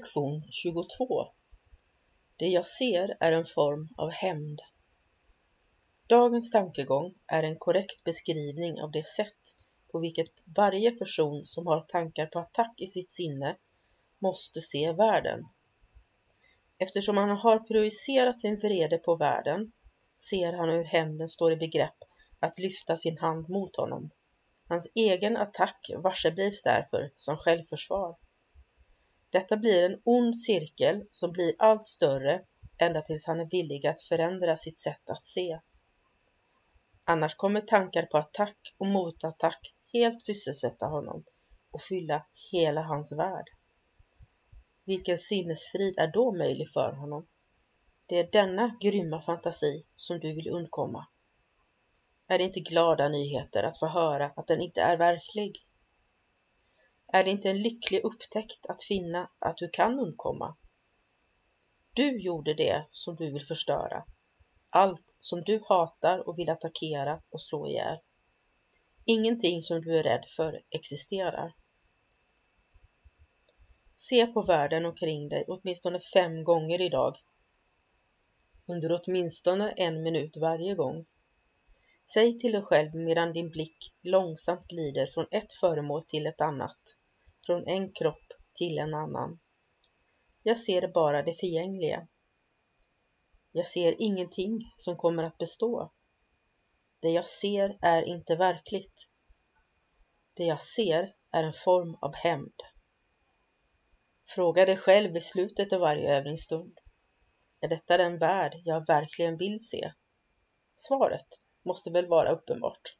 Lektion 22 Det jag ser är en form av hämnd. Dagens tankegång är en korrekt beskrivning av det sätt på vilket varje person som har tankar på attack i sitt sinne måste se världen. Eftersom han har projicerat sin vrede på världen ser han hur hämnden står i begrepp att lyfta sin hand mot honom. Hans egen attack varseblivs därför som självförsvar. Detta blir en ond cirkel som blir allt större ända tills han är villig att förändra sitt sätt att se. Annars kommer tankar på attack och motattack helt sysselsätta honom och fylla hela hans värld. Vilken sinnesfrid är då möjlig för honom? Det är denna grymma fantasi som du vill undkomma. Är det inte glada nyheter att få höra att den inte är verklig? Är det inte en lycklig upptäckt att finna att du kan undkomma? Du gjorde det som du vill förstöra, allt som du hatar och vill attackera och slå ihjäl. Ingenting som du är rädd för existerar. Se på världen omkring dig åtminstone fem gånger idag. Under åtminstone en minut varje gång. Säg till dig själv medan din blick långsamt glider från ett föremål till ett annat från en kropp till en annan. Jag ser bara det förgängliga. Jag ser ingenting som kommer att bestå. Det jag ser är inte verkligt. Det jag ser är en form av hämnd. Fråga dig själv i slutet av varje övningsstund. Är detta den värld jag verkligen vill se? Svaret måste väl vara uppenbart.